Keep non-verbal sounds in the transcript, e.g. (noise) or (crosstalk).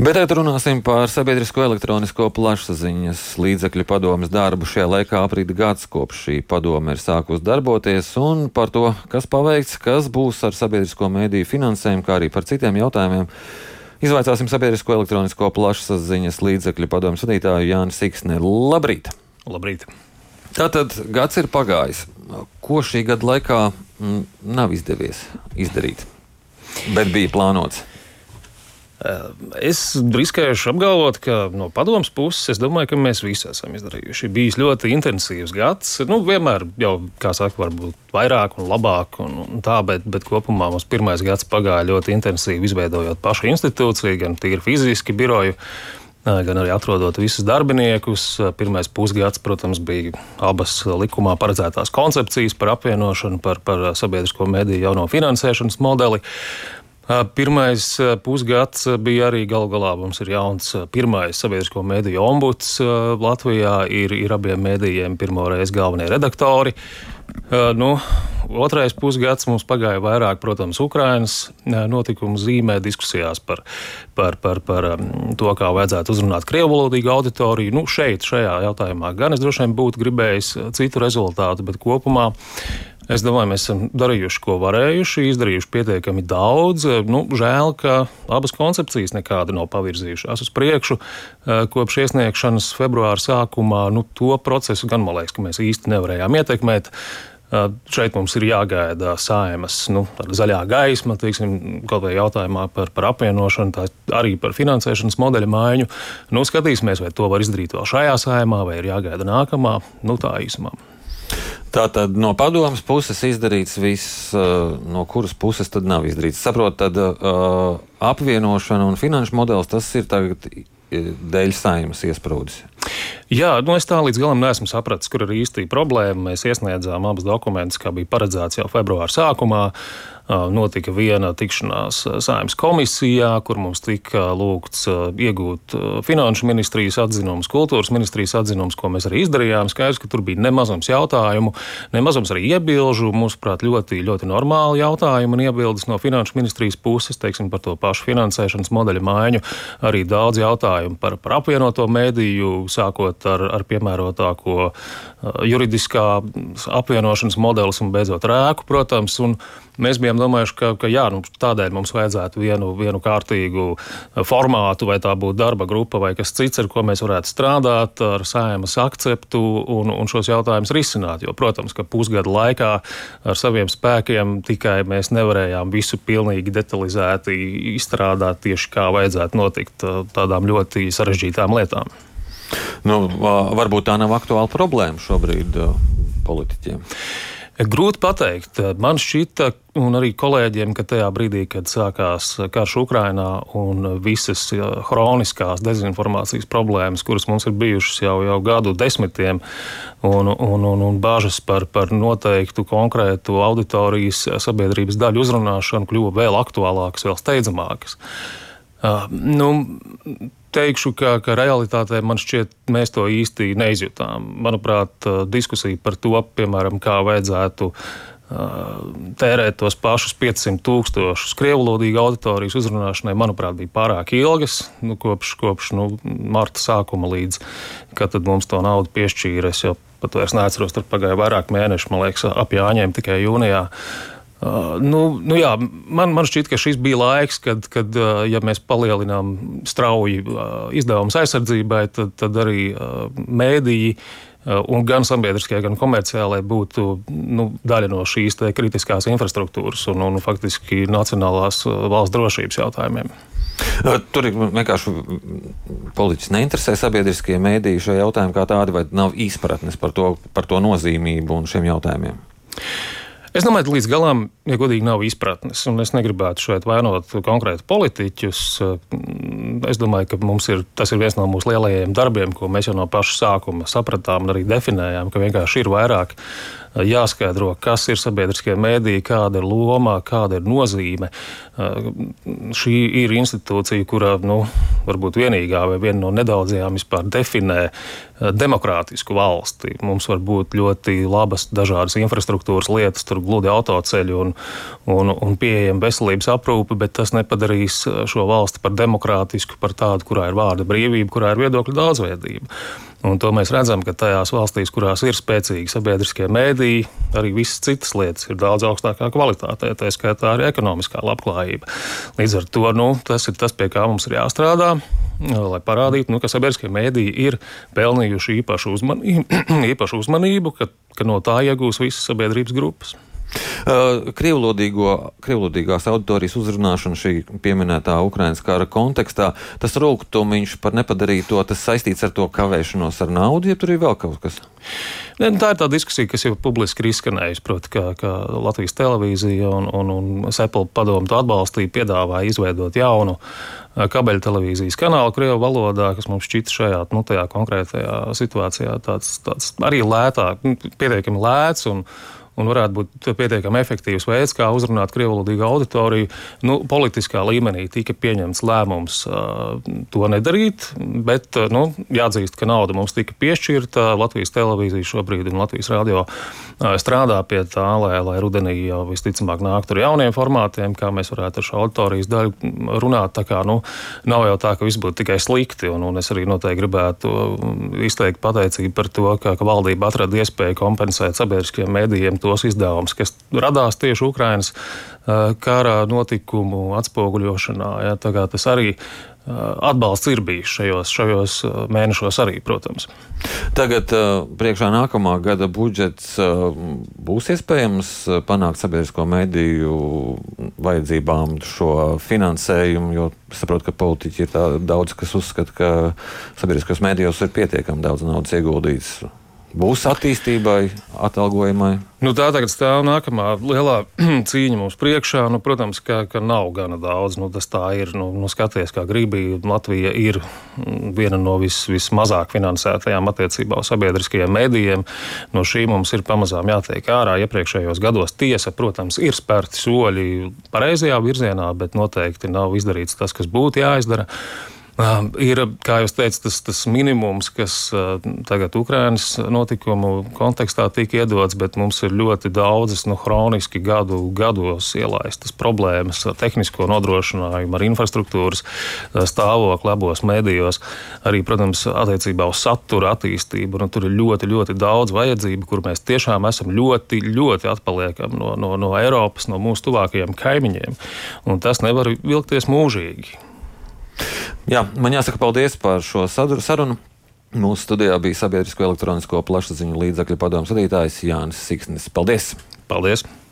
Bet tagad runāsim par sabiedrisko elektronisko plašsaziņas līdzekļu padomas darbu. Šajā laikā aprīta gads kopš šī padome ir sākusi darboties un par to, kas paveikts, kas būs ar sabiedrisko mēdīju finansējumu, kā arī par citiem jautājumiem. Izvaicāsim sabiedrisko elektronisko plašsaziņas līdzekļu padomas vadītāju Jāni Siksni. Labrīt! Labrīt! Tātad gads ir pagājis. Ko šī gada laikā m, mm, nav izdevies izdarīt, bet bija plānots? Eh, es riskējuši apgalvot, ka no padomus puses es domāju, ka mēs visi esam izdarījuši. Bijis ļoti intensīvs gads. Nu, vienmēr jau, kā saka, varbūt vairāk un labāk, un, un tā, bet, bet kopumā mums pirmais gads pagāja ļoti intensīvi, izveidojot pašu institūciju, gan tīri fiziski biroju. Eh, gan arī atrodot visus darbiniekus. Pirmais pusgads, protams, bija abas likumā paredzētās koncepcijas par apvienošanu, par, par sabiedrisko mediju jauno finansēšanas modeli. Pirmais pusgads bija arī galu galā mums ir jauns pirmais sabiedrisko mediju ombuds Latvijā. Ir, ir abiem medijiem pirmo reizi galvenie redaktori. Nu, otrais pusgads mums pagāja vairāk, protams, Ukraiņas notikumu zīmē, diskusijās par, par, par, par to, kā vajadzētu uzrunāt krievu valodīgu auditoriju. Nu, šeit, šajā jautājumā, gan es droši vien būtu gribējis citu rezultātu, bet kopumā Es domāju, mēs esam darījuši, ko varējuši, izdarījuši pietiekami daudz. Nu, žēl, ka abas koncepcijas nekāda nav pavirzījušās uz priekšu. Eh, kopš iesniegšanas februāra sākumā nu, to procesu gan man liekas, ka mēs īsti nevarējām ietekmēt. Eh, šeit mums ir jāgaida saimas nu, zaļā gaisma, teiksim, kaut vai jautājumā par, par apvienošanu, tā arī par finansēšanas modeļa maiņu. Nu, skatīsimies, vai to var izdarīt vēl šajā saimā, vai ir jāgaida nākamā. Nu, tā īsumā. Tātad no padomas puses izdarīts viss, uh, no kuras puses tad nav izdarīts. Saprotu, tad uh, apvienošana un finanšu modelis tas ir tagad dēļ saimnes iesprūdis. Jā, nu es tā līdz galam neesmu sapratis, kur ir īsti problēma. Mēs iesniedzām abus dokumentus, kā bija paredzēts jau februāra sākumā notika viena tikšanās saimnes komisijā, kur mums tika lūgts iegūt finanšu ministrijas atzinumus, kultūras ministrijas atzinumus, ko mēs arī izdarījām. Skaidrs, ka tur bija nemazums jautājumu, nemazums arī iebilžu. Mūsuprāt, ļoti, ļoti normāli jautājumi un iebildes no finanšu ministrijas puses, teiksim, par to pašu finansēšanas modeļa maiņu. Arī daudz jautājumu par, par apvienoto mēdīju, sākot ar, ar piemērotāko juridiskā apvienošanas modelis un beidzot rēku, protams. Un, Mēs bijām domājuši, ka, ka jā, nu, tādēļ mums vajadzētu vienu, vienu kārtīgu formātu, vai tā būtu darba grupa vai kas cits, ar ko mēs varētu strādāt, ar sēmas akceptu un, un šos jautājumus risināt. Jo, protams, ka pusgada laikā ar saviem spēkiem tikai mēs nevarējām visu pilnīgi detalizēti izstrādāt tieši kā vajadzētu notikt tādām ļoti sarežģītām lietām. Nu, varbūt tā nav aktuāla problēma šobrīd politiķiem. Grūti pateikt. Man šķita, un arī kolēģiem, ka tajā brīdī, kad sākās karš Ukrainā un visas hroniskās dezinformācijas problēmas, kuras mums ir bijušas jau, jau gadu desmitiem, un, un, un, un bažas par, par noteiktu konkrētu auditorijas sabiedrības daļu uzrunāšanu kļuva vēl aktuālākas, vēl steidzamākas. Uh, nu, teikšu, ka, ka realitātē man šķiet, mēs to īsti neizjutām. Manuprāt, diskusija par to, piemēram, kā vajadzētu tērēt tos pašus 500 tūkstošus krievulodīgu auditorijas uzrunāšanai, manuprāt, bija pārāk ilgas. Nu, kopš kopš nu, marta sākuma līdz kad mums to naudu piešķīra. Es jau pat vairs neatceros, tur pagāja vairāk mēneši, man liekas, ap Jāņiem tikai jūnijā. Uh, Uh, nu, nu jā, man, man šķiet, ka šis bija laiks, kad, kad uh, ja mēs palielinām strauji uh, izdevumus aizsardzībai, tad, tad arī mēdīji un gan sabiedriskie, gan komerciālai būtu nu, daļa no šīs kritiskās infrastruktūras un, un faktiski nacionālās valsts drošības jautājumiem. Tur ir vienkārši politiski neinteresē sabiedriskie mēdīji šajā jautājumā kā tādi, vai nav izpratnes par to, par to nozīmību un šiem jautājumiem. Es domāju, ka līdz galam, ja godīgi, nav izpratnes. Es negribētu šeit vainot konkrēti politiķus. Es domāju, ka ir, tas ir viens no mūsu lielajiem darbiem, ko mēs jau no paša sākuma sapratām un arī definējām, ka vienkārši ir vairāk jāskaidro, kas ir sabiedriskie mēdīji, kāda ir loma, kāda ir nozīme. Šī ir institūcija, kura nu, varbūt vienīgā vai viena no nedaudzajām vispār definē demokrātisku valsti. Mums var būt ļoti labas dažādas infrastruktūras lietas, tur gludi autoceļi un, un, un pieejama veselības aprūpe, bet tas nepadarīs šo valsti par demokrātisku, par tādu, kurā ir vārda brīvība, kurā ir viedokļu daudzveidība. Un to mēs redzam, ka tajās valstīs, kurās ir spēcīgi sabiedriskie mēdīji, arī visas citas lietas ir daudz augstākā kvalitātē, tā skaitā arī ekonomiskā labklājība. Līdz ar to nu, tas ir tas, pie kā mums ir jāstrādā lai parādītu, nu, ka sabiedriskie mēdīji ir pelnījuši īpašu uzmanību, (clears throat) īpašu uzmanību ka, ka no tā iegūs visas sabiedrības grupas. Uh, Krievlodīgās auditorijas uzrunāšana šī pieminētā Ukraiņas kara kontekstā, tas rūkumiņš par nepadarīto, tas saistīts ar to kavēšanos ar naudu, ja tur ir vēl kaut kas? Ne, nu, tā ir tā diskusija, kas jau publiski ir izskanējusi. Proti, ka, ka Latvijas televīzija un, un, un Sepela padomu to atbalstīja, piedāvāja izveidot jaunu uh, kabeļu televīzijas kanālu Krievijas valodā, kas mums šķita šajā nu, konkrētajā situācijā tāds, tāds arī lētāk, nu, pietiekami lēts. Un, un varētu būt pietiekami efektīvs veids, kā uzrunāt krievlodīgu auditoriju. Nu, politiskā līmenī tika pieņemts lēmums uh, to nedarīt, bet uh, nu, jāatzīst, ka nauda mums tika piešķirta. Latvijas televīzija šobrīd un Latvijas radio uh, strādā pie tā, lai, lai rudenī jau visticamāk nāktu ar jauniem formātiem, kā mēs varētu ar šo auditorijas daļu runāt. Tā kā nu, nav jau tā, ka viss būtu tikai slikti, un, un es arī noteikti gribētu izteikt pateicību par to, ka, ka valdība atrada iespēju kompensēt sabiedriskiem mēdījiem to tos izdevumus, kas radās tieši Ukraiņas kara notikumu atspoguļošanā. Ja, tas arī atbalsts ir bijis šajos, šajos mēnešos, arī, protams. Tagad priekšā nākamā gada budžets būs iespējams panākt sabiedrisko mediju vajadzībām šo finansējumu, jo saprotu, ka politiķi ir daudz, kas uzskata, ka sabiedriskos medijos ir pietiekami daudz naudas ieguldīts būs attīstībai, atalgojumai? Nu, tā tagad stāv nākamā lielā (clears throat) cīņa mums priekšā. Nu, protams, ka, ka nav gana daudz. Nu, tas tā ir. Nu, nu, skaties, kā gribi. Latvija ir mm, viena no vis, vismazāk finansētajām attiecībā uz sabiedriskajiem medijiem. No šī mums ir pamazām jātiek ārā. Iepriekšējos gados tiesa, protams, ir spērti soļi pareizajā virzienā, bet noteikti nav izdarīts tas, kas būtu jāizdara. Ir, kā jūs teicat, tas, tas minimums, kas tagad Ukraiņas notikumu kontekstā tika iedots, bet mums ir ļoti daudzas nu, hroniski gadu gados ielaistas problēmas ar tehnisko nodrošinājumu, ar infrastruktūras stāvokli abos mēdījos, arī, protams, attiecībā uz satura attīstību. Nu, tur ir ļoti, ļoti daudz vajadzību, kur mēs tiešām esam ļoti, ļoti atpaliekam no, no, no Eiropas, no mūsu tuvākajiem kaimiņiem. Un tas nevar vilkties mūžīgi. Jā, man jāsaka paldies par šo sarunu. Mūsu studijā bija sabiedrisko elektronisko plašsaziņu līdzakļu padomus vadītājs Jānis Siksnis. Paldies! Paldies!